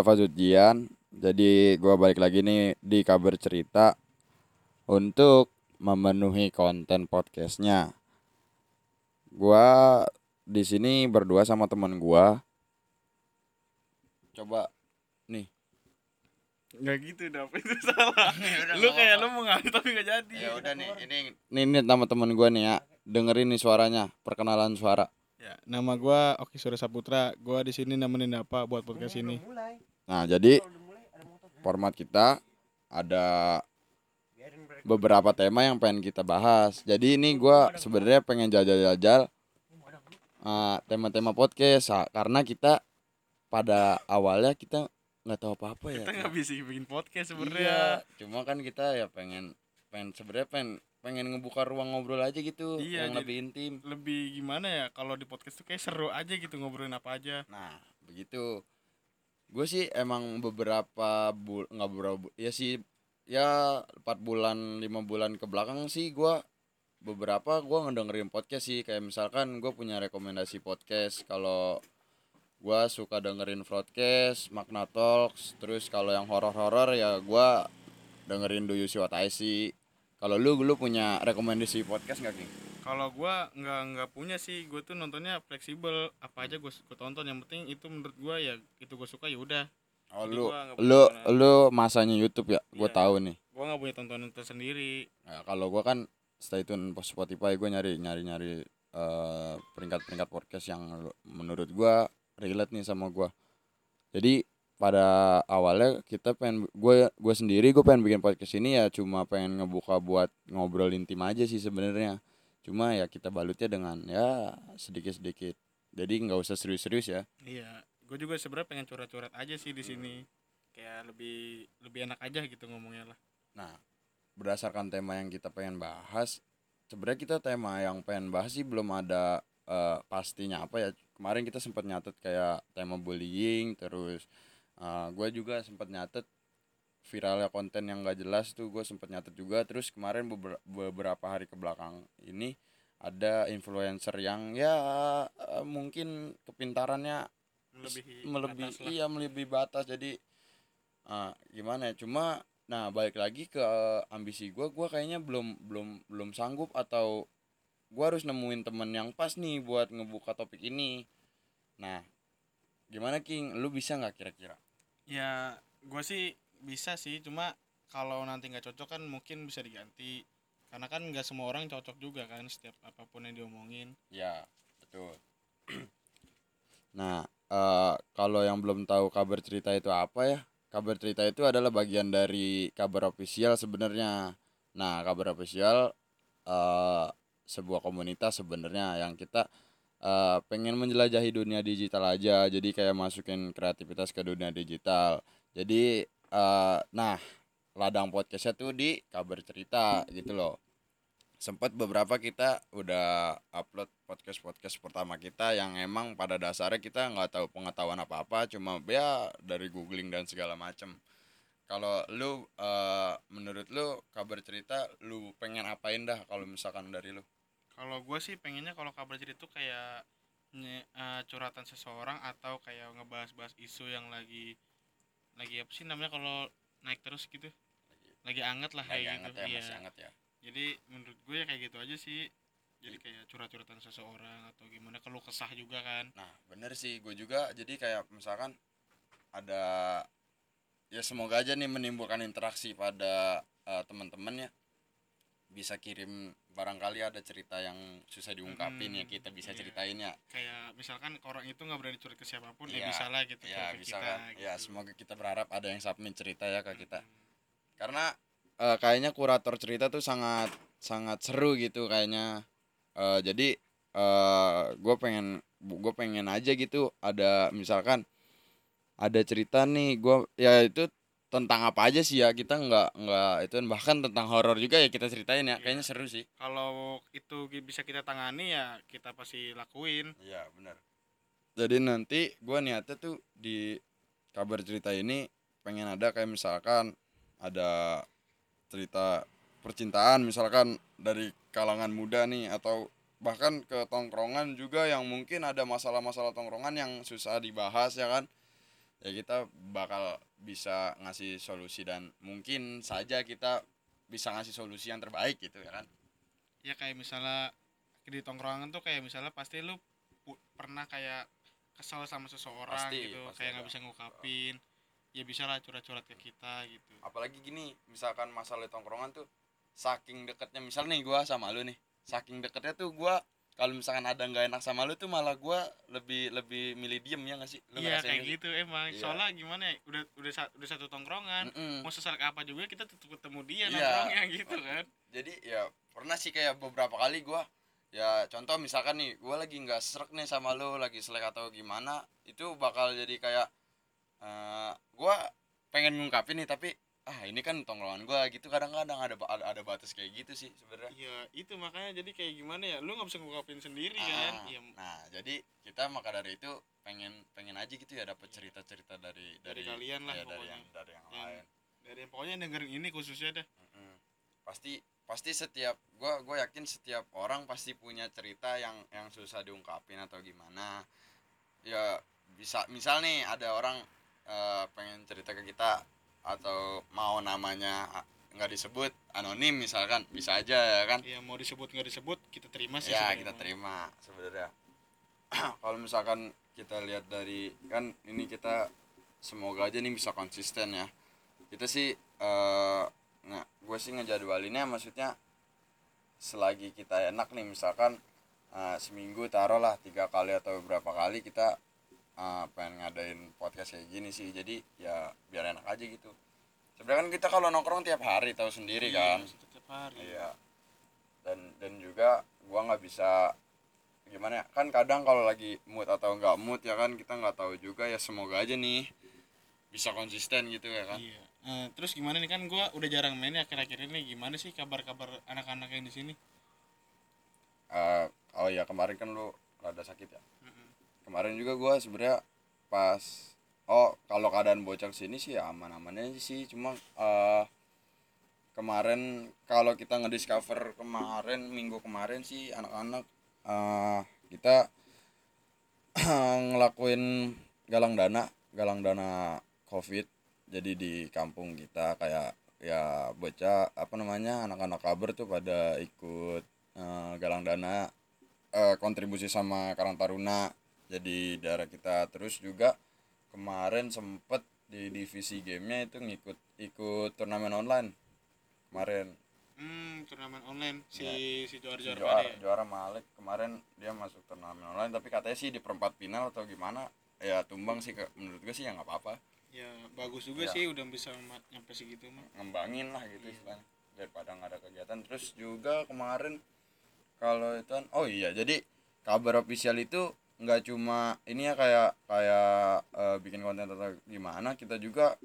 Fazudian. Jadi gua balik lagi nih di kabar cerita untuk memenuhi konten podcastnya. Gua di sini berdua sama teman gua. Coba nih. Nggak gitu dap itu salah. udah, lu kayak lu mau ngambil tapi nggak jadi. Ya udah nih, ini ini, ini nama teman gua nih ya. Dengerin nih suaranya, perkenalan suara. Ya, nama gua Oki Surya Saputra. Gua di sini nemenin Dapa buat podcast ini. Nah, jadi format kita ada beberapa tema yang pengen kita bahas. Jadi ini gua sebenarnya pengen jajal-jajal uh, tema-tema podcast ah, karena kita pada awalnya kita nggak tahu apa-apa ya. Kita nggak bisa bikin podcast Iya, sebenarnya. cuma kan kita ya pengen pengen sebenarnya pengen pengen ngebuka ruang ngobrol aja gitu Iya, yang jadi- lebih intim. Lebih gimana ya kalau di podcast tuh kayak seru aja gitu ngobrolin apa aja. Nah, begitu. Gue sih emang beberapa bul nggak beberapa bu- ya sih ya empat bulan lima bulan ke belakang sih gue beberapa gue ngedengerin podcast sih kayak misalkan gue punya rekomendasi podcast kalau gue suka dengerin broadcast Magna Talks terus kalau yang horor-horor ya gue dengerin Do You See What I See kalau lu lu punya rekomendasi podcast nggak King? Kalau gua nggak nggak punya sih, gue tuh nontonnya fleksibel. Apa aja gue tonton. Yang penting itu menurut gua ya itu gue suka ya udah. Oh Jadi lu gua lu tontonan. lu masanya YouTube ya gue Iya. tahu nih Gua nggak punya tontonan tersendiri. Nah, kalau gua kan stay tune po- Spotify gue nyari nyari nyari eh, peringkat-peringkat podcast yang menurut gua relate nih sama gua. Jadi pada awalnya kita pengen gue gue sendiri gue pengen bikin podcast ini ya cuma pengen ngebuka buat ngobrol intim aja sih sebenarnya. Cuma ya kita balutnya dengan ya sedikit-sedikit. Jadi nggak usah serius-serius ya. Iya, gue juga sebenarnya pengen curhat-curhat aja sih di sini. Kayak lebih lebih enak aja gitu ngomongnya lah. Nah, berdasarkan tema yang kita pengen bahas, sebenarnya kita tema yang pengen bahas sih belum ada eh, pastinya apa ya. Kemarin kita sempat nyatet kayak tema bullying, terus gue juga sempat nyatet viralnya konten yang gak jelas tuh gue sempat nyatet juga. Terus kemarin beber- beberapa hari ke belakang ini ada influencer yang ya eh, mungkin kepintarannya Melebihi melebihi batas iya melebihi batas. Jadi ah, gimana ya? Cuma nah balik lagi ke eh, ambisi gue gue kayaknya belum belum belum sanggup atau gue harus nemuin temen yang pas nih buat ngebuka topik ini. Nah gimana King? Lu bisa nggak kira-kira Ya, gue sih bisa sih, cuma kalau nanti nggak cocok kan mungkin bisa diganti. Karena kan nggak semua orang cocok juga kan setiap apa pun yang diomongin. ya betul nah eh, kalau yang belum tahu kabar cerita itu apa ya kabar cerita itu adalah bagian dari kabar official sebenarnya nah kabar official eh sebuah komunitas sebenarnya yang kita eh, pengen menjelajahi dunia digital aja. Jadi kayak masukin kreativitas ke dunia digital. Jadi eh, nah ladang podcastnya tuh di kabar cerita gitu loh. Sempat beberapa kita udah upload podcast podcast pertama kita yang emang pada dasarnya kita nggak tahu pengetahuan apa apa cuma ya dari googling dan segala macem. Kalau lu eh, menurut lu kabar cerita lu pengen apain dah kalau misalkan dari lu Kalau gue sih pengennya kalau kabar cerita tuh kayak nye- eh, curhatan seseorang atau kayak ngebahas-bahas isu yang lagi lagi apa sih namanya kalau naik terus gitu. Lagi anget lah lagi kayak gitu. ya Iya. masih ya Jadi menurut gue ya kayak gitu aja sih. Jadi kayak curhat-curhatan seseorang atau gimana kalau kesah juga kan. Nah, bener sih, gue juga jadi kayak misalkan ada ya semoga aja nih menimbulkan interaksi pada eh, teman-teman ya. Bisa kirim barangkali ada cerita yang susah diungkapin ya Hmm, kita bisa iya. ceritain ya. Kayak misalkan orang itu nggak berani curhat ke siapa pun Iya, ya bisa lah gitu Ya, bisa kita. kan. Ya, gitu. semoga kita berharap ada yang submit cerita ya ke kita. Mm. Karena eh, kayaknya kurator cerita tuh sangat sangat seru gitu kayaknya. Eh, jadi eh gue pengen gue pengen aja gitu ada misalkan ada cerita nih gue ya itu tentang apa aja sih ya kita nggak nggak itu bahkan tentang horor juga ya kita ceritain ya Iya. kayaknya seru sih Kalau itu bisa kita tangani ya kita pasti lakuin. iya benar jadi nanti gue niatnya tuh di kabar cerita ini pengen ada kayak misalkan ada cerita percintaan misalkan dari kalangan muda nih atau bahkan ke tongkrongan juga yang mungkin ada masalah-masalah tongkrongan yang susah dibahas ya kan ya kita bakal bisa ngasih solusi dan mungkin saja kita bisa ngasih solusi yang terbaik gitu ya kan? Ya kayak misalnya di tongkrongan tuh kayak misalnya pasti lu pernah kayak kesel sama seseorang Pasti, gitu pasti kayak nggak bisa ngungkapin ya bisa lah curhat-curhat ke kita gitu. Apalagi gini misalkan masalah di tongkrongan tuh saking deketnya misal nih gua sama lu nih saking deketnya tuh gua kalau misalkan ada nggak enak sama lu tuh malah gua lebih lebih milih diem ya nggak sih iya kayak sih? gitu emang Iya. soalnya gimana ya udah udah udah satu tongkrongan Mm-mm. mau sesak apa juga kita tetap ketemu dia Iya. nongkrongnya gitu kan jadi ya pernah sih kayak beberapa kali gua ya contoh misalkan nih gua lagi nggak serak nih sama lu lagi selek atau gimana itu bakal jadi kayak eh gua pengen ngungkapin nih tapi ah ini kan tongkrongan gua gitu. Kadang-kadang ada ada, ada batas kayak gitu sih sebenarnya. Iya itu makanya jadi kayak gimana ya lu nggak bisa ngungkapin sendiri kan? Ah, iya. nah jadi kita maka dari itu pengen pengen aja gitu ya dapat cerita cerita dari Dari dari kalian lah ya, dari pokoknya. yang dari yang Yang- lain. dari pokoknya yang dengerin ini khususnya dah Mm-mm. pasti pasti setiap gua gua yakin setiap orang pasti punya cerita yang yang susah diungkapin atau gimana. Ya bisa misal nih ada orang eh, pengen cerita ke kita atau mau namanya nggak disebut anonim misalkan bisa aja ya kan? Ya mau disebut nggak disebut kita terima sih ya sebenarnya. kita terima sebenarnya. Kalau misalkan kita lihat dari kan ini kita semoga aja nih bisa konsisten ya. Kita sih eh nggak gue sih ngejadwalinnya maksudnya selagi kita enak nih misalkan eh, seminggu taruh lah tiga kali atau beberapa kali kita eh, pengen ngadain podcast kayak gini sih. Jadi ya biar enak aja gitu. Sebenarnya kan kita kalau nongkrong tiap hari tahu sendiri Iya, kan? setiap hari. Iya. Dan dan juga gua nggak bisa gimana ya? Kan kadang kalau lagi mood atau nggak mood ya kan kita nggak tahu juga ya semoga aja nih bisa konsisten gitu ya kan? Iya. Eh, terus gimana nih? Kan gua udah jarang main ya akhir-akhir ini. Gimana sih kabar-kabar anak-anak yang di sini? Eh, oh ya kemarin kan lu rada sakit ya. Kemarin juga gua sebenarnya pas oh kalau keadaan bocor sini sih ya aman-aman aja sih. Cuma eh kemarin kalau kita ngediscover kemarin minggu kemarin sih anak-anak eh kita ngelakuin galang dana galang dana covid jadi di kampung kita. Kayak ya bocah apa namanya anak-anak kabar tuh pada ikut eh, galang dana eh, kontribusi sama Karang Taruna jadi daerah kita terus juga kemarin sempet di divisi gamenya itu ngikut ikut turnamen online kemarin Hmm, turnamen online si si Johar Si Johar juara, ya. juara Malik kemarin dia masuk turnamen online tapi katanya sih di perempat final atau gimana ya tumbang sih menurut gue sih ya nggak apa-apa Ya bagus juga Iya. sih udah bisa nyampe segitu mah. ngembangin lah gitu Iya. istilahnya daripada nggak ada kegiatan terus juga kemarin kalau itu kan oh iya jadi kabar official itu nggak cuma ini ya kayak kayak eh, bikin konten atau gimana kita juga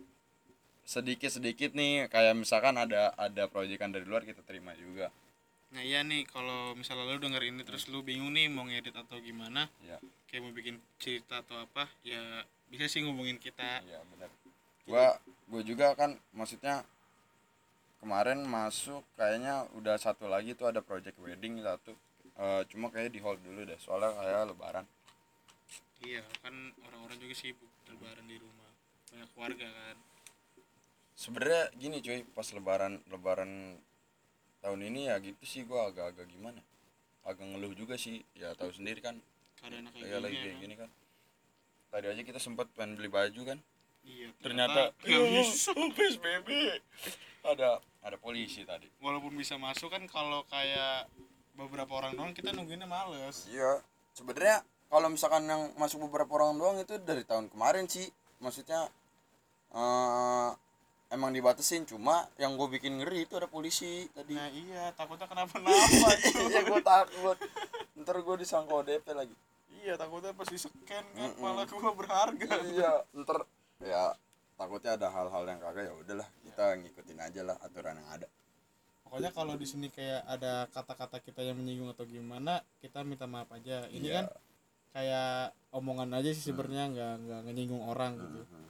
sedikit sedikit nih kayak misalkan ada ada proyekan dari luar kita terima juga. Nah iya nih kalau misalnya lu denger ini terus lu bingung nih mau ngedit atau gimana, ya kayak mau bikin cerita atau apa, ya bisa sih ngubungin kita. iya benar gua gua juga kan maksudnya kemarin masuk kayaknya udah satu lagi tuh ada project wedding satu. Eh, cuma kayak di hold dulu deh soalnya kayak lebaran Iya kan orang-orang juga sibuk lebaran di rumah banyak keluarga kan. sebenarnya gini cuy pas lebaran lebaran tahun ini ya gitu sih gua agak-agak gimana agak ngeluh juga sih ya tahu sendiri kan Keadaan kayak ya lagi ya kayak kan. gini kan tadi aja kita sempat pengen beli baju kan Iya ternyata nggak bisa. oh, PSBB ada ada polisi tadi Walaupun bisa masuk kan kalau kayak beberapa orang doang kita nungguinnya males. iya sebenarnya kalau misalkan yang masuk beberapa orang doang itu dari tahun kemarin sih maksudnya eh emang dibatasin cuma yang gue bikin ngeri itu ada polisi tadi Nah iya takutnya kenapa-napa. iya gue takut ntar gue disangka ODP lagi iya takutnya pas di scan kan malah gua berharga. iya ntar ya takutnya ada hal-hal yang kagak ya udahlah kita ngikutin aja lah aturan yang ada Pokoknya kalau di sini kayak ada kata-kata kita yang menyinggung atau gimana, kita minta maaf aja. Ini Iya. kan kayak omongan aja sih sebenarnya nggak nggak nyinggung orang gitu. Mhm.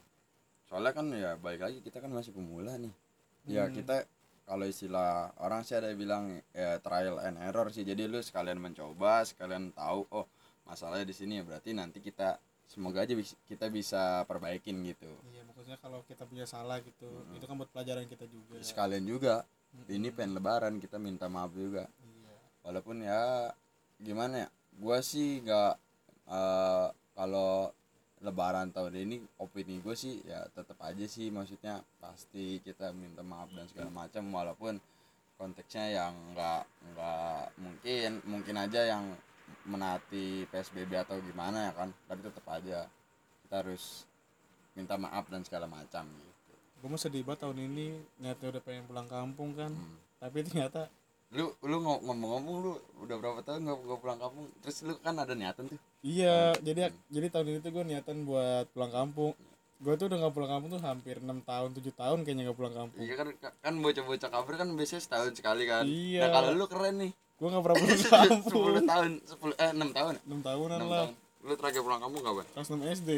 soalnya kan ya baik lagi kita kan masih pemula nih. Ya Hmm. kita kalau istilah orang sih ada yang bilang ya trial and error sih. Jadi lu sekalian mencoba sekalian tahu oh masalahnya di sini ya berarti nanti kita semoga aja bis- kita bisa perbaikin gitu. Iya maksudnya kalau kita punya salah gitu itu kan buat pelajaran kita juga. Sekalian juga. Ini pengen lebaran kita minta maaf juga. Iya. Walaupun ya gimana ya gua sih nggak eh, kalau lebaran tahun ini opini gue sih ya tetap aja sih. Maksudnya pasti kita minta maaf dan segala macam walaupun konteksnya yang nggak nggak mungkin mungkin aja yang menaati psbb atau gimana ya kan. Tapi tetap aja kita harus minta maaf dan segala macam gitu. Gue mah sedih banget tahun ini niatnya udah pengen pulang kampung kan. Hmm. tapi ternyata lu lu ngo- ngomong-ngomong lu udah berapa tahun nggak nggak pulang kampung? Terus lu kan ada niatan tuh iya jadi jadi tahun ini tuh gue niatan buat pulang kampung gue tuh udah gak pulang kampung tuh hampir enam tahun tujuh tahun kayaknya gak pulang kampung Iya kan kan bocah-bocah kabar kan biasanya setahun sekali kan. Iya. Nah kalau lu keren nih. gue gak pernah pulang kampung 10 tahun, 10 eh 6 tahun. enam tahunan 6 lah tahun. Lu terakhir pulang kampung kapan? kelas 6 SD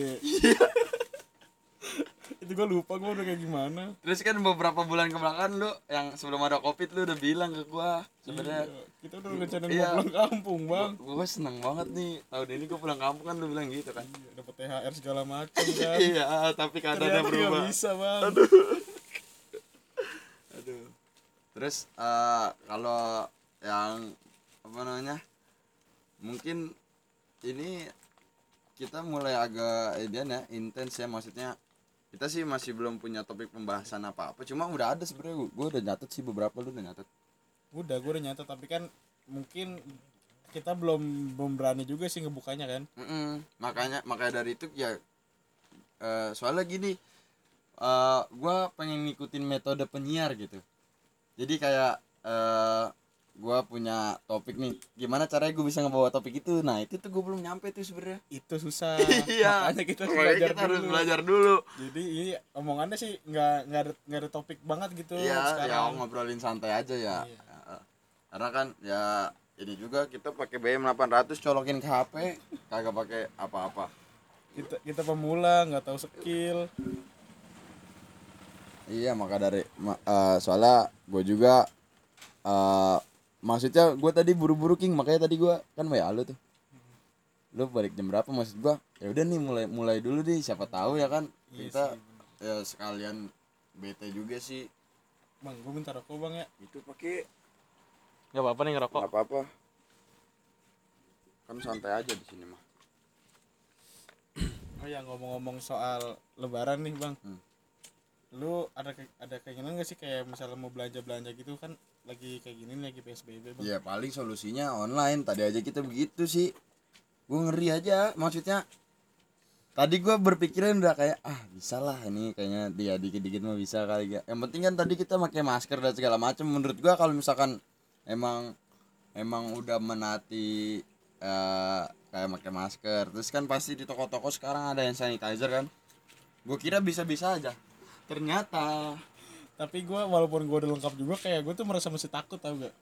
itu gue lupa gue udah kayak gimana Terus kan beberapa bulan kebelakangan lu yang sebelum ada Covid lu udah bilang ke gua sebenarnya Iya, kita udah rencanain Iya. mau pulang kampung bang gua seneng banget nih tahun ini gua pulang kampung kan lu bilang gitu kan. Iya, dapat THR segala macam kan iya, tapi keadaannya berubah. gak bisa bang Aduh. Terus eh, kalau yang apa namanya? Mungkin ini kita mulai agak edian ya, intens ya maksudnya. Kita sih masih belum punya topik pembahasan apa-apa, cuma udah ada sebenarnya gue udah nyatet sih beberapa lu udah nyatet. udah gue udah nyata tapi kan mungkin kita belum belum berani juga sih ngebukanya kan Mm-mm. Makanya makanya dari itu ya eh, soalnya gini eh gua pengen ngikutin metode penyiar gitu. Jadi kayak eh gua punya topik nih. Gimana caranya gue bisa ngebawa topik itu? Nah, itu tuh gue belum nyampe tuh sebenarnya. itu susah Iya. makanya kita harus Makanya belajar kita harus dulu belajar dulu. jadi ini omongannya sih nggak nggak ada nggak ada topik banget gitu Iya, ya sekarang ngobrolin santai aja ya. Iya. Ya, Karena kan ya ini juga kita pakai BM 800 colokin ke HP, kagak pakai apa-apa. kita kita pemula nggak tahu skill Iya maka dari ma- eh, soalnya gue juga eh maksudnya gue tadi buru-buru king. Makanya tadi gue kan WA lu tuh. Lu balik jam berapa maksud gue ya udah nih mulai mulai dulu deh. Siapa tahu ya kan Iya kita sih, ya sekalian bete juga sih. Bang gue minta rokok bang ya. Itu pakai nggak apa-apa nih ngerokok. Nggak apa-apa. Kan santai aja di sini mah. Oh ya ngomong-ngomong soal lebaran nih bang. Hmm. Lu ada ke- ada keinginan gak sih kayak misalnya mau belanja belanja gitu kan lagi kayak gini lagi psbb bang? Ya paling solusinya online. Tadi aja kita begitu sih. Gue ngeri aja maksudnya. Tadi gue berpikiran udah kayak ah bisa lah ini kayaknya dia dikit-dikit mah bisa kali ya. Yang penting kan tadi kita pakai masker dan segala macam menurut gue kalau misalkan emang emang udah menati eh, kayak pakai masker. Terus kan pasti di toko-toko sekarang ada yang sanitizer kan. Gue kira bisa-bisa aja ternyata. Tapi gue walaupun gue udah lengkap juga kayak gue tuh merasa masih takut tau gak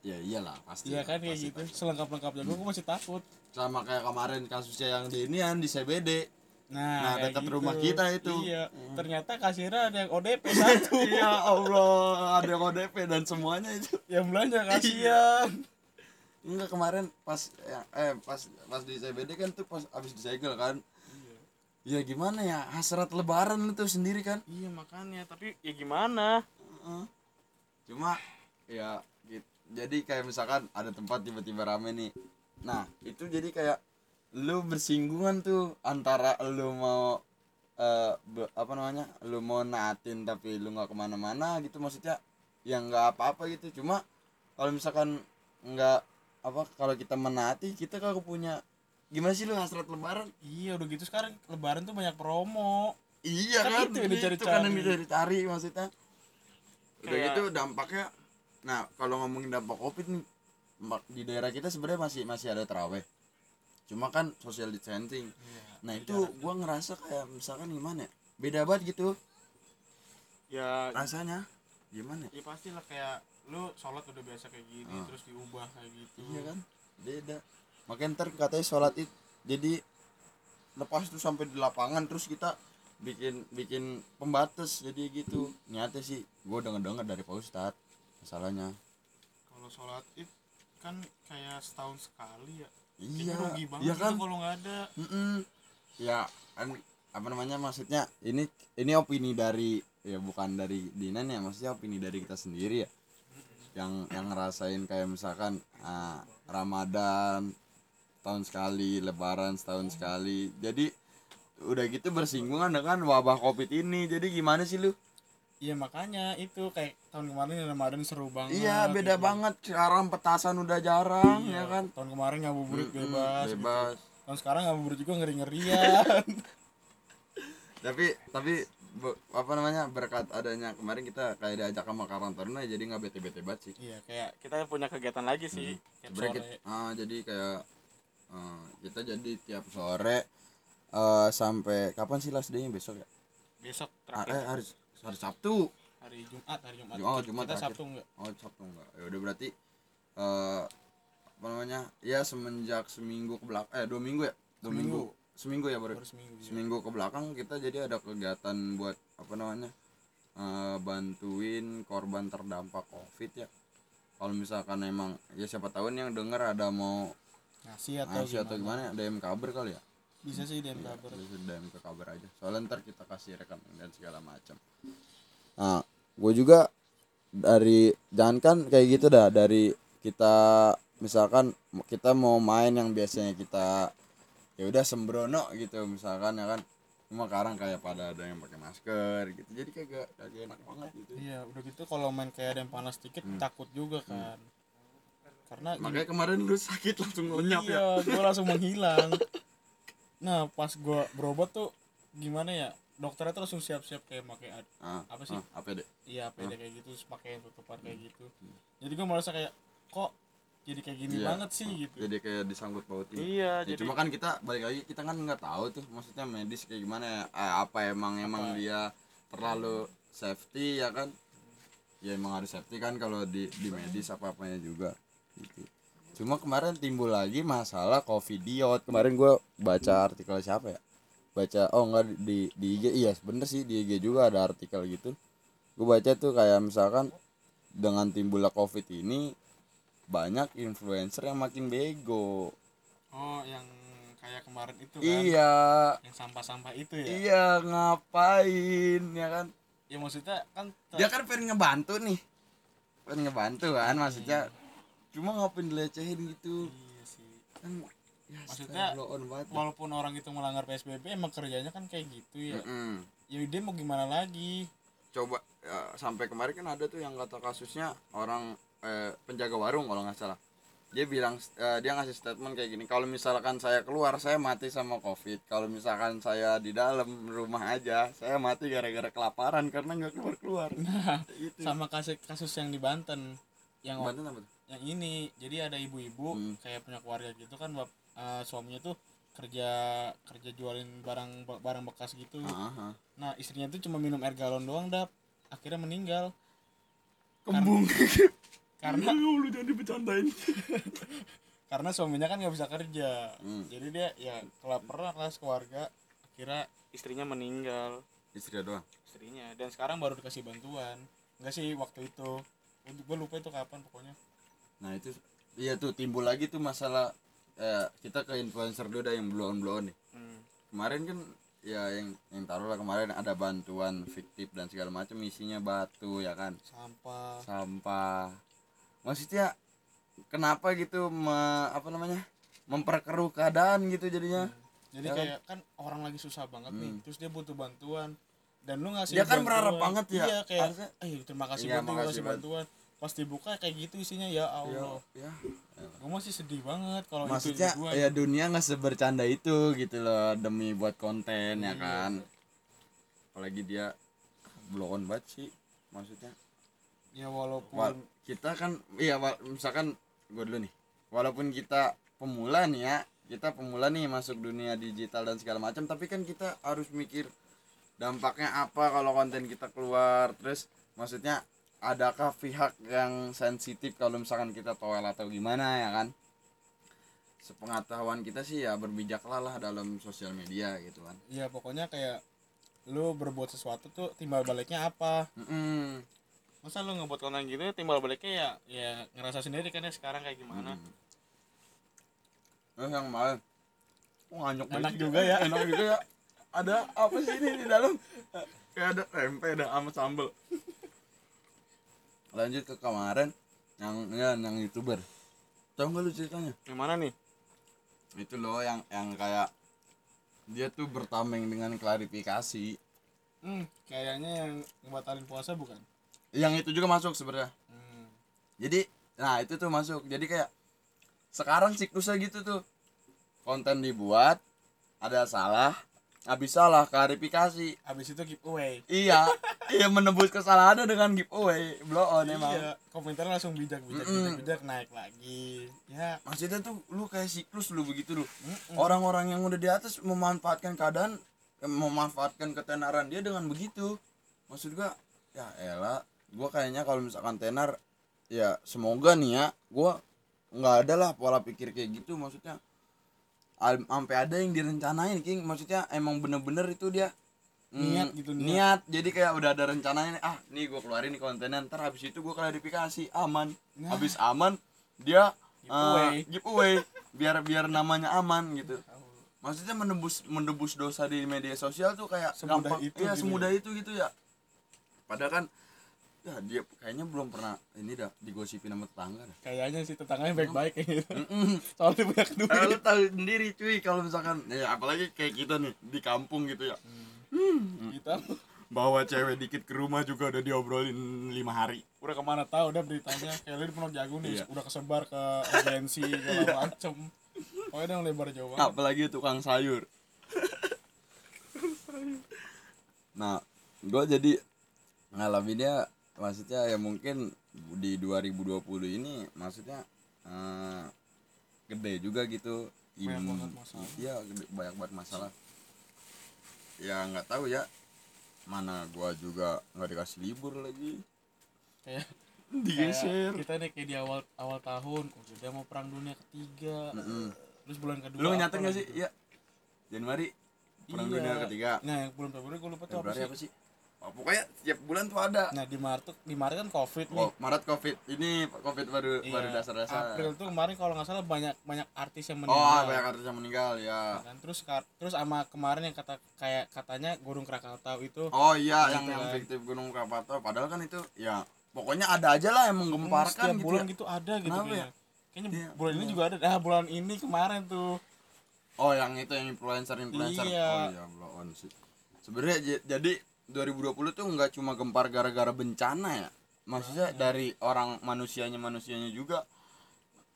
ya iyalah pasti iya kan kayak pasti, gitu. selengkap lengkapnya gue gue masih takut. Sama kayak kemarin kasusnya yang di inian di CBD nah, Nah, dekat rumah kita itu. iya ternyata kasirnya ada yang odp satu. Ya Allah ada yang ODP dan semuanya itu. Yang belanja kasihan. Enggak kemarin pas ya, eh pas pas di CBD kan tuh pas abis disegel kan ya gimana ya? Hasrat lebaran lu tuh sendiri kan? Iya makanya. Tapi ya gimana? Heeh. cuma ya gitu. jadi kayak misalkan ada tempat tiba-tiba rame nih. Nah itu jadi kayak lu bersinggungan tuh antara lu mau eh be- apa namanya? Lu mau naatin tapi lu nggak ke mana-mana gitu maksudnya yang nggak apa-apa gitu. Cuma kalau misalkan nggak apa kalau kita menaati kita kagak punya gimana sih lu hasrat lebaran? Iya udah gitu sekarang lebaran tuh banyak promo. Iya Kan kan, itu yang dicari-cari. itu kan yang dicari-cari maksudnya. Udah Kayak- gitu dampaknya nah kalau ngomongin dampak covid nih di daerah kita sebenarnya masih masih ada teraweh cuma kan social distancing. Nah itu gua ngerasa kayak misalkan gimana ya? Beda banget gitu. Ya rasanya gimana ya? ya pasti lah kayak lu sholat udah biasa kayak gini Ah. terus diubah kayak gitu. Iya kan? Beda makanya ntar katanya sholat itu jadi lepas tuh sampai di lapangan terus kita bikin bikin pembatas. Jadi gitu. Nyata sih gua denger dengar dari pak ustad masalahnya. Kalau sholat id kan kayak setahun sekali ya. Iya rugi banget iya gitu kan? kalau nggak ada. Mm-mm. ya kan apa namanya maksudnya ini ini opini dari ya bukan dari Dinan ya maksudnya opini dari kita sendiri ya. Yang yang ngerasain kayak misalkan ah, Ramadan tahun sekali Lebaran setahun sekali. Jadi udah gitu bersinggungan dengan wabah covid ini. Jadi gimana sih lu? Iya makanya itu kayak tahun kemarin Ramadan seru banget iya beda gitu. banget. Sekarang petasan udah jarang Iya, ya kan? tahun kemarin ngabuburit Mm-mm, bebas gitu. bebas. Tahun sekarang ngabuburit juga ngeri ngerian tapi tapi bu- apa namanya berkat adanya kemarin kita kayak diajak sama Karang Taruna jadi nggak bete bete banget sih. Iya kayak kita punya kegiatan lagi sih sore. kita- ah, jadi kayak ah, kita jadi tiap sore eh, sampai kapan sih last day-nya besok ya? besok Ah, terakhir eh, hari hari Sabtu. hari Jumat hari Jumat Oh, Jumat kita terakhir. Sabtu enggak Oh, Sabtu enggak. Ya udah berarti eh apa namanya? Ya semenjak seminggu ke belakang eh dua minggu ya? Dua Seminggu. minggu. Seminggu ya baru. baru seminggu. Seminggu ke belakang kita jadi ada kegiatan buat apa namanya? eh, bantuin korban terdampak Covid ya. Kalau misalkan emang ya siapa tahu nih yang denger ada mau ngasih atau ngasih atau gimana? DM kabar kali ya? bisa sih DM Iya, kabar. bisa DM ke kabar aja. Soalnya ntar kita kasih rekening dan segala macam. Nah gue juga dari jangan kan kayak gitu dah dari kita misalkan kita mau main yang biasanya kita ya udah sembrono gitu misalkan ya kan. Cuma sekarang kayak pada ada yang pakai masker gitu. Jadi kagak kagak enak banget gitu. Iya udah gitu kalau main kayak ada yang panas dikit Hmm. takut juga kan karena makanya kemarin lu sakit langsung lenyap ya? Iya gue langsung menghilang. Nah pas gue berobat tuh gimana ya dokternya tuh langsung siap-siap kayak pakai ah, Apa sih? ah, APD iya APD kayak gitu terus pakai tutupan kayak gitu. Jadi gue merasa kayak kok jadi kayak gini Iya. banget sih? Gitu. Jadi kayak disangkut pautin iya Ya, cuma kan kita balik lagi kita kan nggak tahu tuh maksudnya medis kayak gimana ya? Eh, apa emang emang Apa? dia terlalu safety ya kan? Ya emang harus safety kan kalau di di medis apa apanya juga cuma kemarin timbul lagi masalah covidiot. Kemarin gue baca artikel siapa ya? Baca oh enggak di di IG iya bener sih di IG juga ada artikel gitu. Gue baca tuh kayak misalkan dengan timbulnya covid ini banyak influencer yang makin bego. Oh yang kayak kemarin itu kan? Iya, yang sampah-sampah itu ya? Iya ngapain ya kan? ya maksudnya kan Dia kan pengen ngebantu nih, pengen ngebantu kan maksudnya. Cuma ngapain dilecehin gitu iya sih kan? Ya, Maksudnya, blow on banget. walaupun orang itu melanggar PSBB emang kerjanya kan kayak gitu ya Mm-mm. ya dia mau gimana lagi Coba ya, sampai kemarin kan ada tuh yang kata kasusnya orang eh, penjaga warung kalau nggak salah. Dia bilang eh, dia ngasih statement kayak gini, kalau misalkan saya keluar saya mati sama covid. Kalau misalkan saya di dalam rumah aja, saya mati gara-gara kelaparan karena nggak keluar keluar. nah itu. sama kasus kasus yang di Banten yang Banten apa tuh? Yang ini jadi ada ibu-ibu Hmm. kayak punya keluarga gitu kan bap- eh, suaminya tuh kerja kerja jualin barang barang bekas gitu Aha. nah istrinya tuh cuma minum air galon doang dap akhirnya meninggal Kembung. karena lu jangan dibecandain. karena suaminya kan nggak bisa kerja Hmm. jadi dia ya kelaparan kelas keluarga akhirnya istrinya meninggal Istri doang. istrinya dan sekarang baru dikasih bantuan enggak sih waktu itu gue lupa itu kapan pokoknya Nah itu iya tuh timbul lagi tuh masalah eh, kita ke influencer dulu dah yang blow on blow on nih. hmm. Kemarin kan ya yang yang taruhlah kemarin ada bantuan fiktif dan segala macam isinya batu ya kan sampah sampah maksudnya kenapa gitu me- apa namanya memperkeruh keadaan gitu jadinya jadi Ya kan? kayak kan orang lagi susah banget nih Hmm. terus dia butuh bantuan dan lu ngasih Dia kan bantuan. berharap banget ya. iya kayak eh terima kasih Iya, lu makasih kasih bantuan pas dibuka kayak gitu isinya ya ya, Allah ya. gue masih sedih banget kalau itu maksudnya gua ya dunia nggak sebercanda itu gitu loh demi buat konten ya Iya. kan. Apalagi dia blow on banget sih maksudnya. Ya walaupun Wal kita kan iya misalkan gue dulu nih. Walaupun kita pemula nih ya kita pemula nih masuk dunia digital dan segala macam tapi kan kita harus mikir dampaknya apa kalau konten kita keluar. Terus maksudnya adakah pihak yang sensitif kalau misalkan kita toel atau gimana ya kan? Sepengetahuan kita sih ya berbijaklah lah dalam sosial media gitu kan. Ya pokoknya kayak lu berbuat sesuatu tuh timbal baliknya apa? Mm-mm. masa lu ngebuat konten gitu timbal baliknya ya ya ngerasa sendiri kan ya sekarang kayak gimana? Hmm. Terus yang kemarin Wah, anyok Enak juga ya. enak juga ya. Ada apa sih ini di dalam? Kayak ada tempe ada sama sambel lanjut ke kemarin yang ya yang youtuber tahu nggak lu ceritanya Yang mana nih? itu loh yang yang kayak dia tuh bertameng dengan klarifikasi Hmm, kayaknya yang ngebatalin puasa bukan? yang itu juga masuk sebenarnya Hmm. jadi nah itu tuh masuk jadi kayak sekarang siklusnya gitu tuh konten dibuat ada salah habis salah klarifikasi Abis itu giveaway. iya iya menembus kesalahannya dengan giveaway blow on emang Iya, komentarnya langsung bijak bijak Mm-mm. bijak bijak naik lagi. Ya, maksudnya tuh lu kayak siklus lu begitu lu mm-mm. orang-orang yang udah di atas memanfaatkan keadaan eh, memanfaatkan ketenaran dia dengan begitu maksud gua ya elah gua kayaknya kalau misalkan tenar ya semoga nih ya gua nggak ada lah pola pikir kayak gitu maksudnya sampai ada yang direncanain king. Maksudnya emang bener-bener itu dia mm, Niat gitu, niat. niat. Jadi kayak udah ada rencananya ah nih gua keluarin nih kontennya ntar habis itu gua klarifikasi aman. Nah. habis aman dia Giveaway. eh, giveaway biar biar namanya aman gitu. Maksudnya menembus menembus dosa di media sosial tuh kayak Semudah gampang. itu iya gitu semudah itu gitu ya. Padahal kan ya dia kayaknya belum pernah ini dah digosipin sama tetangga dah. Kayaknya sih tetangganya baik-baik kayak gitu. Soalnya banyak Eh, duit. lu tahu sendiri cuy kalau misalkan ya apalagi kayak kita nih di kampung gitu ya. Kita? Bawa cewek dikit ke rumah juga udah diobrolin lima hari. Udah ke mana tahu udah beritanya. Kayak lu di Pondok Jagung nih Iya. udah kesebar ke agensi segala macem. Pokoknya udah lebar jauh banget. Apalagi tukang sayur. Nah gue jadi ngalaminnya maksudnya ya mungkin di 2020 ini maksudnya eh, gede juga gitu. Banyak banget masalah. iya gede, banyak banget masalah. Ya nggak tahu ya mana gua juga nggak dikasih libur lagi. Kayak digeser. Kita nih kayak di awal awal tahun udah mau perang dunia ketiga Mm-mm. terus bulan kedua lu nyatet nggak sih? tuh? ya Januari. Perang Iya. dunia ketiga. Nah yang bulan Februari gue lupa tuh apa Februari sih? apa sih oh, pokoknya setiap bulan tuh ada nah di Maret tuh di Maret kan covid nih Oh, Maret Covid. Ini Covid baru Iya, baru dasar-dasar. April tuh kemarin kalau nggak salah banyak banyak artis yang Oh, meninggal banyak artis yang meninggal ya. kan terus kar- terus sama kemarin yang kata kayak katanya Gunung Krakatau itu Oh iya, Nah, yang yang kan. fiktif Gunung Krakatau. Padahal kan itu ya pokoknya ada aja lah yang Hmm, menggemparkan setiap gitu. bulan ya. gitu ada gitu Kenapa kayaknya. ya? Kayaknya Iya, bulan ini iya. juga ada. Ah, bulan ini kemarin tuh. Oh, yang itu yang influencer-influencer. Iya. Oh iya, blow on sih. Sebenarnya jadi 2020 tuh nggak cuma gempar gara-gara bencana ya. Maksudnya dari orang manusianya manusianya juga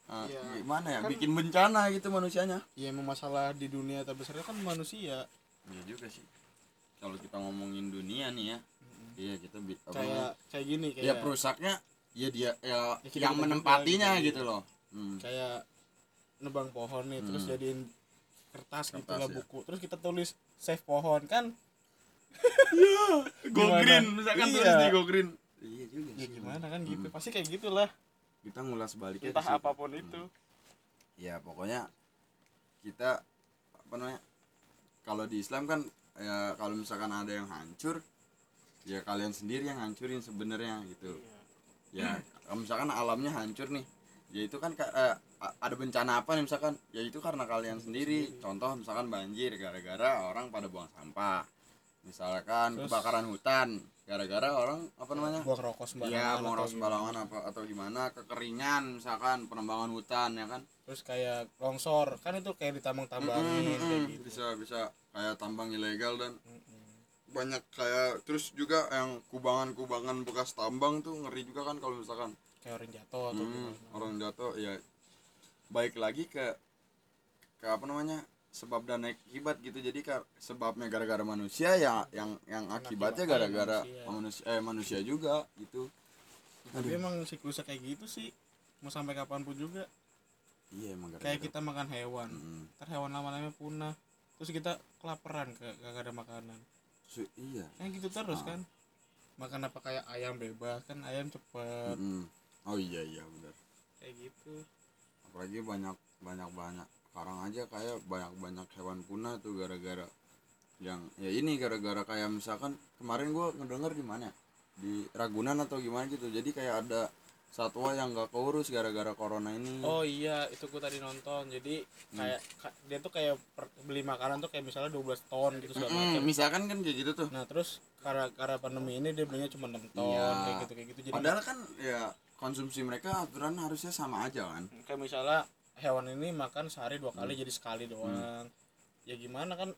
eh, Iya. gimana ya? Kan- Bikin bencana gitu manusianya. Ya emang masalah di dunia terbesar kan manusia. Iya juga sih. Kalau kita ngomongin dunia nih ya. Iya, kita? Kayak kayak gini kayak ya perusaknya ya dia ya, Ya, yang menempatinya gitu. gitu loh hmm. kayak nebang pohon nih terus Hmm. jadiin kertas, gitu Kertas, lah ya. buku. Terus kita tulis save pohon kan. Go Gimana? green misalkan Iya. tulis di go green iya juga Ya gimana kan gitu. Hmm. Pasti kayak gitulah. kita ngulas baliknya Entah ke situ. apa pun Hmm. itu. ya pokoknya kita apa namanya kalau di Islam kan ya kalau misalkan ada yang hancur ya kalian sendiri yang hancurin sebenarnya gitu ya kalau misalkan alamnya hancur nih ya itu kan ka- eh, ada bencana apa nih misalkan ya itu karena kalian sendiri contoh misalkan banjir gara-gara orang pada buang sampah misalkan Terus- kebakaran hutan gara-gara orang apa namanya Buang rokok sembarangan. ya atau mau gimana. sembarangan apa atau gimana kekeringan misalkan penambangan hutan ya kan Terus kayak longsor, kan itu kayak ditambang-tambangin Mm-mm, kayak gitu. bisa bisa kayak tambang ilegal dan Mm-mm. banyak kayak terus juga yang kubangan-kubangan bekas tambang tuh ngeri juga kan kalau misalkan Kayak orang jatuh atau Hmm, gimana. orang jatuh ya baik lagi ke ke apa namanya sebab dan akibat gitu jadi ka- sebabnya gara-gara manusia ya yang yang akibatnya gara-gara manusia. manusia eh manusia juga gitu Tapi emang siklusnya kayak gitu sih. Mau sampai kapan pun juga. iya emang gara-gara Kayak kita makan hewan. Mm, Ntar hewan lama-lama punah. Terus kita kelaparan ke gak ada makanan. su- iya Kayak gitu terus Ah. kan. Makan apa kayak ayam bebas kan ayam cepet Mm-mm. oh iya iya benar kayak gitu. apalagi banyak banyak banyak sekarang aja kayak banyak banyak hewan punah tuh gara-gara yang ya ini gara-gara kayak misalkan kemarin gua ngedenger di mana ya? di Ragunan atau gimana gitu jadi kayak ada satwa yang gak keurus gara-gara corona ini Oh iya, itu gue tadi nonton. Jadi kayak ka- dia tuh kayak per- beli makanan tuh kayak misalnya 12 ton gitu segala Mm, macam. misalkan kan kayak gitu tuh Nah, terus karena karena pandemi ini dia belinya cuma 6 ton Iya. kayak gitu kayak gitu. Jadi padahal kan ya konsumsi mereka aturan harusnya sama aja kan kayak misalnya hewan ini makan sehari dua Hmm. kali jadi sekali doang. Ya gimana kan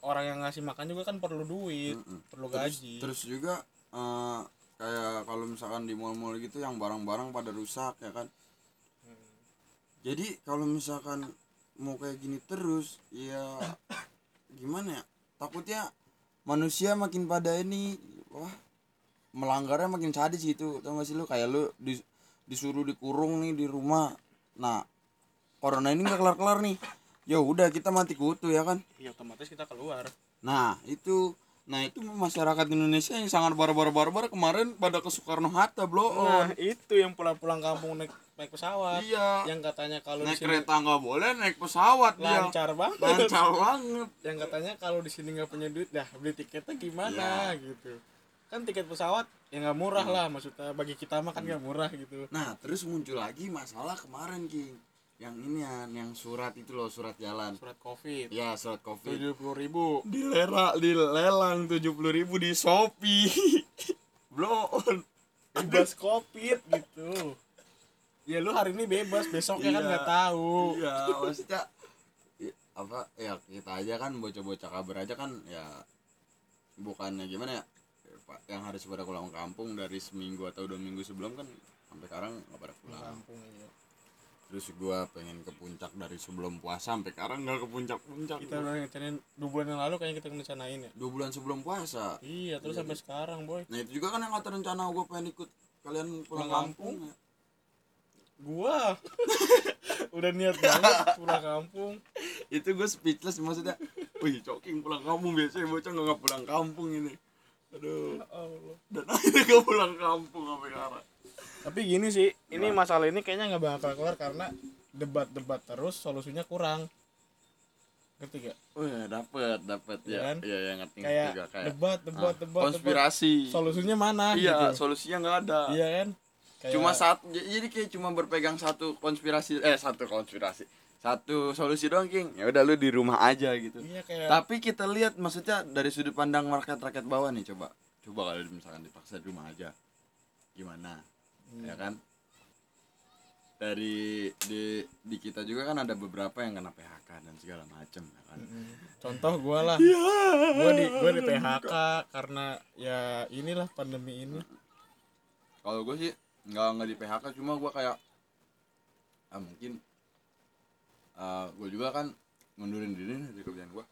orang yang ngasih makan juga kan perlu duit, Mm-mm. perlu terus, gaji. terus juga eh, kayak kalau misalkan di mall-mall gitu yang barang-barang pada rusak ya kan jadi kalau misalkan mau kayak gini terus ya gimana ya takutnya manusia makin pada ini wah melanggarnya makin sadis gitu tau gak sih lu kayak lu dis- disuruh dikurung nih di rumah nah corona ini nggak kelar-kelar nih. Ya udah kita mati kutu ya kan? Ya otomatis kita keluar. Nah itu Nah itu masyarakat Indonesia yang sangat barbar-barbar kemarin pada ke Soekarno Hatta bro. Nah, itu yang pulang-pulang kampung naik naik pesawat. Iya. Yang katanya kalau Naik sini kereta nggak boleh naik pesawat dia. Lancar banget. Lancar banget. Yang katanya kalau di sini nggak punya duit dah beli tiketnya gimana gitu. Kan tiket pesawat ya nggak murah lah maksudnya. Bagi kita mah kan nggak murah gitu. Nah terus muncul lagi masalah kemarin King Yang ini ya Yang surat itu loh surat jalan. Surat covid. Ya surat covid. tujuh puluh ribu. Dilera, dilelang 70 ribu di Shopee. On bebas covid gitu. Ya lu hari ini bebas besoknya kan Iya. nggak tahu. Iya maksudnya apa ya kita aja kan bocah-bocah kabar aja kan ya bukannya gimana ya ya, yang harus pada pulang kampung dari seminggu atau dua minggu sebelum kan sampai sekarang nggak pada pulang. Kampung iya. Terus gua pengen ke puncak dari sebelum puasa sampai sekarang nggak ke puncak-puncak kita udah ngecanain dua bulan yang lalu kayaknya kita ngerencanain ya? Dua bulan sebelum puasa? Iya terus sampai sekarang boy. Nah itu juga kan yang kata rencana gua pengen ikut kalian pulang Pulang kampung, kampung? ya. gua? Udah niat banget pulang kampung. Itu gue speechless maksudnya wih coking pulang kampung biasanya bocah nggak pulang kampung ini. Aduh. Ya Allah. dan akhirnya gak pulang kampung sampai sekarang Tapi gini sih, ini masalah ini kayaknya nggak bakal keluar karena debat-debat terus solusinya kurang. Ngerti gak? Oh ya dapet dapet Iya ya kan? iya ya ngerti ngerti Kayak juga kayak debat, debat, ah, debat, konspirasi debat. Solusinya mana? iya gitu. solusinya nggak ada Iya kan? Kayak, cuma satu jadi kayak cuma berpegang satu konspirasi eh satu konspirasi satu solusi doang king ya udah lu di rumah aja gitu Iya kayak tapi kita lihat maksudnya dari sudut pandang rakyat rakyat bawah nih coba coba kalau misalkan dipaksa di rumah aja gimana Hmm. ya kan dari di di kita juga kan ada beberapa yang kena PHK dan segala macem ya kan Mm, contoh gua lah. Iya. Gua di gua di PHK karena ya inilah pandemi ini. kalau gue sih nggak nggak di PHK cuma gue kayak ah, mungkin gue juga kan ngundurin diri nih dari kerjaan gue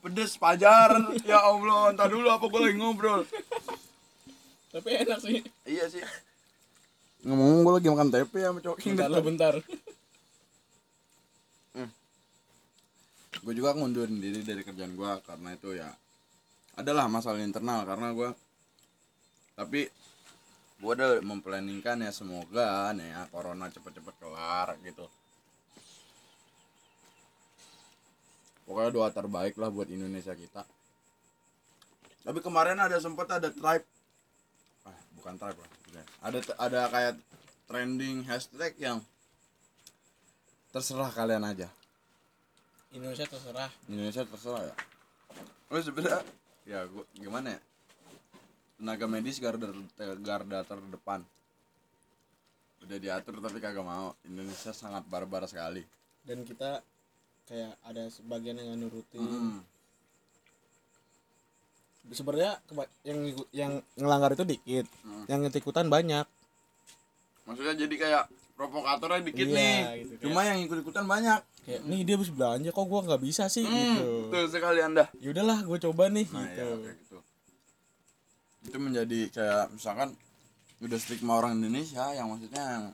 pedes pajar ya allah entar dulu apa gue lagi ngobrol Tapi enak sih. iya sih. Ngomong gue lagi makan tempe sama coking Bentar lah, bentar. gue juga ngundurin diri dari kerjaan gue karena itu ya adalah masalah internal karena gue tapi gue udah memplanningkan ya semoga nih ya corona cepet-cepet kelar gitu. Pokoknya doa terbaik lah buat Indonesia kita. Tapi kemarin ada sempat ada tribe bukan tribe lah ada ada kayak trending hashtag yang terserah kalian aja. Indonesia terserah. Indonesia terserah ya. Oh sebenarnya ya gua gimana ya? Tenaga medis garda garda terdepan. Udah diatur tapi kagak mau. Indonesia sangat barbar sekali. Dan kita kayak ada sebagian yang nurutin. Hmm. Sebenarnya yang yang ngelanggar itu dikit. Hmm. Yang ikut-ikutan banyak. maksudnya jadi kayak provokatornya dikit Iya, nih. gitu, cuma yang ikut ikutan banyak. kayak nih dia habis belanja kok gua nggak bisa sih gitu. hmm, betul sekali anda. Ya udahlah gue coba nih nah gitu. ya kayak gitu. Itu menjadi kayak misalkan udah stigma orang Indonesia yang maksudnya yang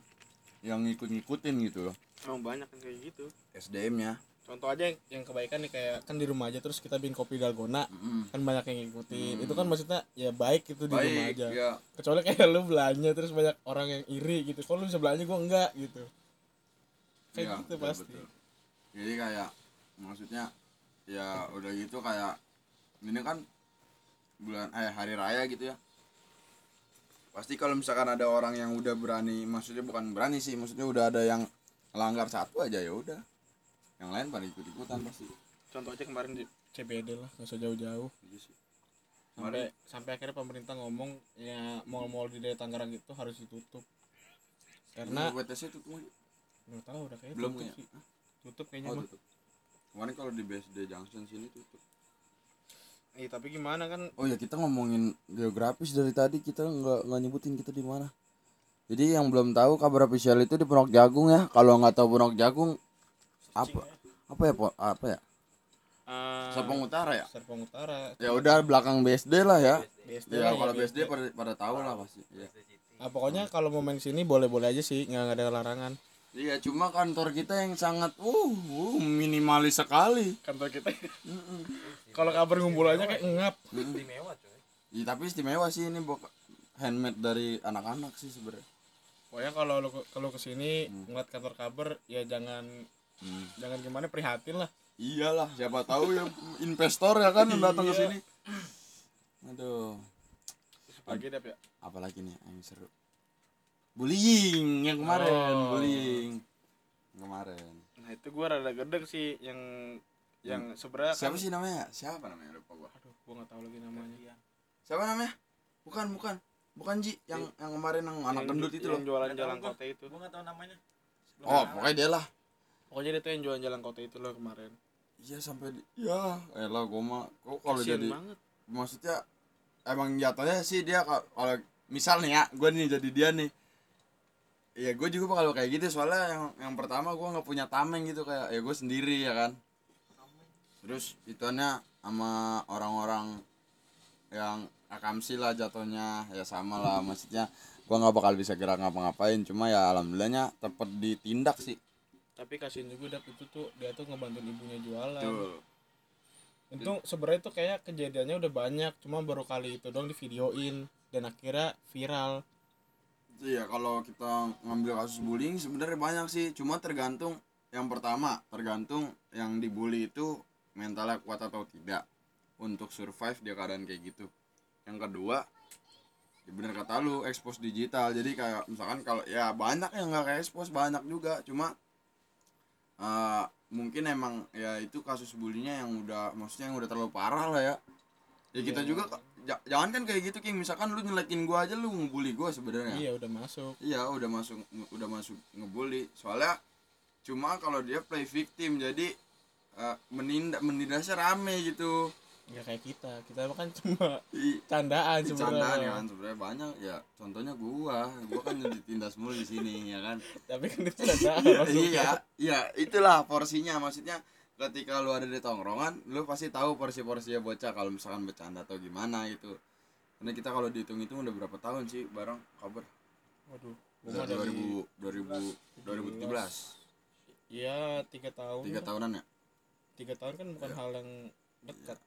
yang ngikut-ngikutin gitu loh. Emang banyak yang kayak gitu. SDM nya contoh aja yang, yang kebaikan nih kayak kan di rumah aja terus kita bikin kopi dalgona kan banyak yang ngikutin. Itu kan maksudnya ya baik itu di rumah aja. ya kecuali kayak lu belanja terus banyak orang yang iri gitu. Kalau lu bisa belanja gua enggak gitu. Kayak Iya, gitu betul, pasti. betul. jadi kayak maksudnya ya udah gitu kayak ini kan bulan eh hari raya gitu ya. Pasti kalau misalkan ada orang yang udah berani maksudnya bukan berani sih maksudnya udah ada yang melanggar satu aja ya udah yang lain pada ikut ikutan pasti. Contoh aja kemarin di CBD lah nggak usah jauh-jauh. Iya sih. sampai sampai akhirnya pemerintah ngomong ya mall-mall di daerah Tangerang itu harus ditutup. Karena WTC tutup lagi nggak tahu udah kayaknya belum tutup ya? sih. Tutup kayaknya oh mah. tutup. Kemarin kalau di BSD Junction sini tutup. Iya tapi gimana kan? Oh ya kita ngomongin geografis dari tadi kita nggak nggak nyebutin kita di mana. Jadi yang belum tahu kabar official itu di Pondok Jagung ya. Kalau nggak tahu Pondok Jagung apa? Apa ya po apa ya? Uh, Serpong Utara ya? Serpong Utara. Ya udah belakang BSD lah ya. BSD ya lah, kalau ya, BSD pada, pada tahu lah pasti ya. Ah, pokoknya kalau mau main sini boleh-boleh aja sih nggak ada larangan. Iya, cuma kantor kita yang sangat uh, uh minimalis sekali. kantor kita kalau kabar ngumpulannya kayak ngap. Istimewa coy. Iya, tapi istimewa sih ini bok. Handmade dari anak-anak sih sebenarnya. pokoknya kalau lu kalau ke sini ngeliat kantor kabar ya jangan Hmm. jangan gimana prihatin lah Iyalah, siapa tahu ya investor ya kan datang ke sini. Aduh, pagi dap ya apalagi nih yang seru. Bullying yang kemarin, Oh. bullying. Yang kemarin. nah itu gua rada gedek sih yang yang sebenarnya Siapa kan- sih namanya? Siapa namanya? Lupa gua. aduh gua nggak tahu lagi namanya Siapa namanya? Bukan, bukan. Bukan Ji, yang yang kemarin yang anak gendut itu loh. yang jualan Nggak jalan kota itu gua nggak tahu namanya Oh, pokoknya dia lah. Pokoknya dia tuh yang jualan jalan kota itu loh kemarin. Iya sampai di, ya elah gua mah kok kalau jadi banget. maksudnya emang jatuhnya sih dia ka- kalau misal nih ya gue nih jadi dia nih. Ya gue juga bakal kayak gitu soalnya yang yang pertama gue nggak punya tameng gitu kayak ya gue sendiri ya kan. Terus ituannya sama orang-orang yang akamsi lah jatuhnya ya sama lah maksudnya gue nggak bakal bisa gerak ngapa-ngapain. Cuma ya alhamdulillahnya tepat ditindak sih tapi kasihan juga dap itu tuh dia tuh ngebantuin ibunya jualan. Tuh itu sebenarnya tuh kayak kejadiannya udah banyak cuma baru kali itu dong di videoin dan akhirnya viral. Iya kalau kita ngambil kasus bullying sebenarnya banyak sih. Cuma tergantung yang pertama tergantung yang dibully itu mentalnya kuat atau tidak. Untuk survive dia keadaan kayak gitu. Yang kedua ya bener kata lu expose digital. Jadi kayak misalkan kalau ya banyak yang nggak kayak expose banyak juga. Cuma eh, mungkin emang ya itu kasus bullyingnya yang udah maksudnya yang udah terlalu parah lah ya. Ya kita Iya. juga ja- jangan kan kayak gitu King. Misalkan lu nyelekin gua aja lu ngebully gua sebenarnya. Iya udah masuk. Iya udah masuk udah masuk ngebully. Soalnya cuma kalau dia play victim jadi eh, menindak menindasnya rame gitu nggak kayak kita. Kita kan cuma candaan candaan ya sebenarnya kan sebenarnya banyak. Ya contohnya gua. Gua kan ditindas mulu di sini ya kan? Tapi kan itu candaan iya iya. Itulah porsinya. Maksudnya ketika lu ada di tongkrongan lu pasti tahu porsi-porsinya bocah kalau misalkan bercanda atau gimana gitu. Karena kita kalau dihitung-hitung udah berapa tahun sih bareng kabar? Waduh gua dari dari 2000 2000 2017 iya tiga tahun. Tiga tahunan ya? Tiga tahun kan bukan Iya. hal yang dekat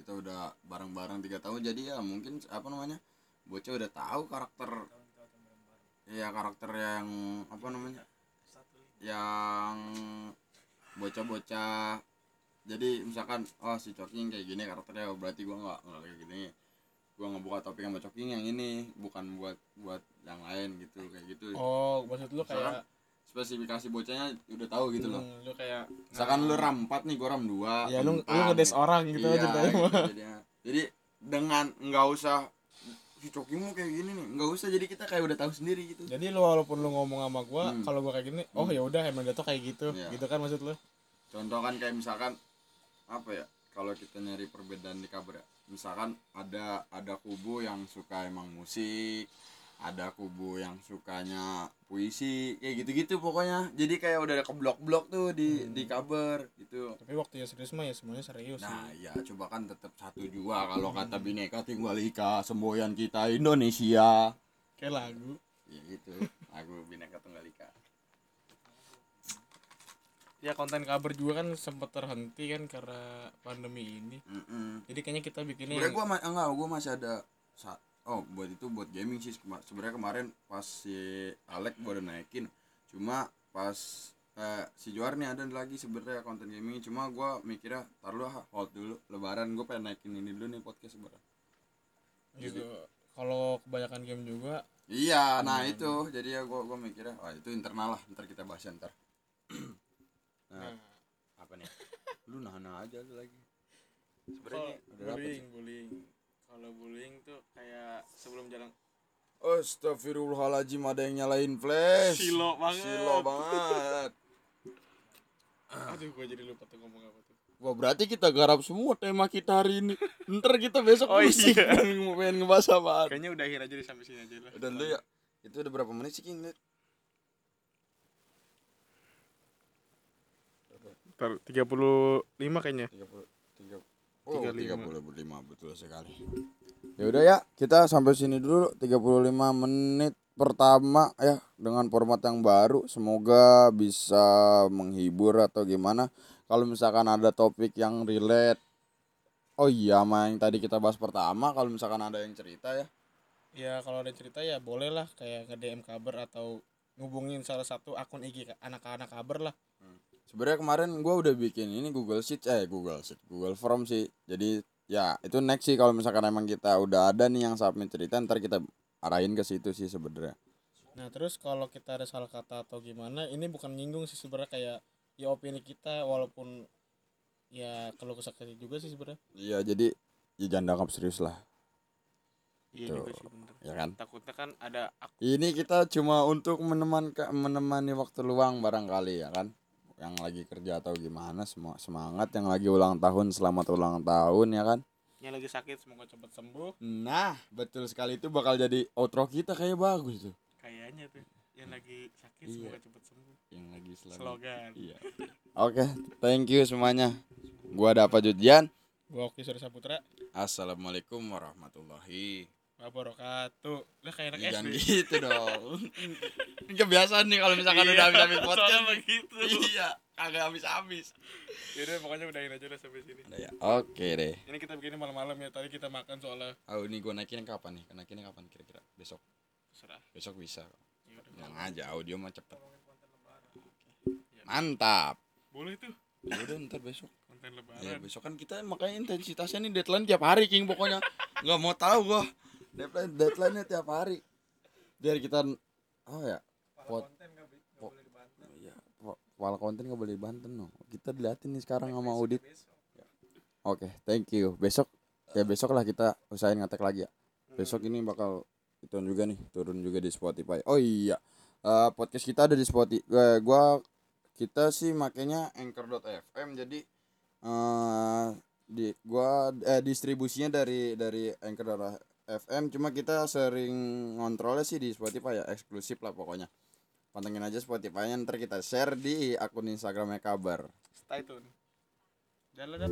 kita udah bareng-bareng tiga tahun jadi ya mungkin apa namanya bocah udah tahu karakter ya karakter yang apa namanya yang bocah-bocah. Jadi misalkan oh si Coking kayak gini karakternya oh, berarti gua nggak nggak kayak gini. Gua ngebuka topik sama Coking yang ini bukan buat buat yang lain gitu kayak gitu. Oh maksud lu kayak spesifikasi bocahnya udah tahu gitu loh. Hmm, lu kayak misalkan lu ram 4 nih gua ram 2 ya lu lu ngedes orang gitu iya, ceritanya. gitu jadinya. jadi dengan nggak usah si kayak gini nih nggak usah. Jadi kita kayak udah tahu sendiri gitu. Jadi lu walaupun lu ngomong sama gua Hmm. kalau gua kayak gini oh ya udah emang dia tuh kayak gitu. Iya. gitu kan maksud lu? Contoh kan kayak misalkan apa ya kalau kita nyari perbedaan di kabar ya. Misalkan ada ada kubu yang suka emang musik ada kubu yang sukanya puisi kayak gitu-gitu pokoknya jadi kayak udah ada keblok-blok tuh di Hmm. di kabar gitu tapi waktu ya serius mah ya semuanya serius Nah, sih ya coba kan tetap satu jua kalau kata Bineka Tunggal Ika, semboyan kita Indonesia. kayak lagu Ya gitu, lagu Bineka Tunggal Ika. ya konten kabar juga kan sempat terhenti kan karena pandemi ini Mm-mm. jadi kayaknya kita bikinnya yang- gua enggak, gua masih ada oh buat itu buat gaming sih. Sebenarnya kemarin pas si Alek udah naikin. Cuma pas eh, si Johar nih ada lagi sebenarnya konten gaming. Cuma gua mikirnya tar lu ah, hold dulu lebaran. Gua pengen naikin ini dulu nih podcast sebenarnya. Gitu kalau kebanyakan game juga. Iya, nah itu. jadi ya gua gua mikirnya wah itu internal lah, ntar kita bahas ya, ntar. nah, nah apa nih? Lu nahan aja lu lagi. Sebenarnya bullying bullying kalau bullying tuh kayak sebelum jalan Astagfirullahaladzim ada yang nyalain flash. Silo banget. Silo banget. aduh gua jadi lupa tuh ngomong apa tuh Wah berarti kita garap semua tema kita hari ini. Ntar kita besok Oh, pusing iya. mau pengen ngebahas apaan. kayaknya udah akhir aja deh sampai sini aja lah Udah dulu ya. Itu udah berapa menit sih King? Liat? Ntar 35 kayaknya 30 30 Oh, 35. 35 betul sekali. Ya udah ya, kita sampai sini dulu 35 menit pertama ya dengan format yang baru. Semoga bisa menghibur atau gimana. Kalau misalkan ada topik yang relate Oh iya, sama yang tadi kita bahas pertama, kalau misalkan ada yang cerita ya. ya kalau ada cerita ya boleh lah kayak nge DM kabar atau ngubungin salah satu akun IG ka- anak-anak kabar lah Sebenarnya kemarin gua udah bikin ini Google Sheets eh Google Sheet, Google Form sih. Jadi ya itu next sih kalau misalkan emang kita udah ada nih yang submit cerita ntar kita arahin ke situ sih sebenarnya. nah terus kalau kita ada salah kata atau gimana ini bukan nyinggung sih sebenarnya kayak ya opini kita walaupun ya kalau kesah kesih juga sih sebenarnya Iya jadi ya jangan dianggap serius lah iya Tuh. juga sih bener ya kan. takutnya kan ada Ini kita cuma untuk meneman menemani waktu luang barangkali ya kan. Yang lagi kerja atau gimana semua semangat yang lagi ulang tahun selamat ulang tahun ya kan. yang lagi sakit semoga cepat sembuh Nah betul sekali itu bakal jadi outro kita kayak bagus tuh. kayaknya tuh yang lagi sakit Iya. semoga cepat sembuh Yang lagi selalu. slogan Iya. Oke, thank you semuanya. Gua Dapa Judian. gua Oki Surya Saputra Assalamualaikum warahmatullahi wabarakatuh lah kayak anak Jangan SD gitu dong. Ini kebiasaan nih kalau misalkan Iya, udah habis-habis podcast. soalnya begitu. Iya, kagak habis-habis. Yaudah pokoknya udahin aja lah sampai sini Udah ya. Oke deh. ini kita bikinnya malam-malam ya tadi kita makan soalnya Oh, ini gua naikin kapan nih? Naikinnya kapan kira-kira? Besok. terserah Besok bisa. Yaudah. Yang aja audio mah cepet. Ya. Mantap. boleh tuh Ya udah ntar besok. konten Ya lebaran besok kan kita makanya intensitasnya nih deadline tiap hari King pokoknya. nggak mau tahu gua. Deadline deadline-nya tiap hari. Biar kita oh ya. Pot, po- iya, konten nggak boleh Banten no. Kita diliatin nih sekarang sama audit. Oke, thank you. Besok ya besok lah kita usahain ngetek lagi ya. Besok ini bakal itu juga nih turun juga di Spotify. Oh iya. Eh, podcast kita ada di Spotify. Eh, gua kita sih makanya anchor.fm jadi eh di gua eh distribusinya dari dari anchor.fm cuma kita sering ngontrolnya sih di Spotify ya eksklusif lah pokoknya. Pantengin aja Spotify-nya ntar kita share di akun Instagramnya kabar. Stay tune. Jalan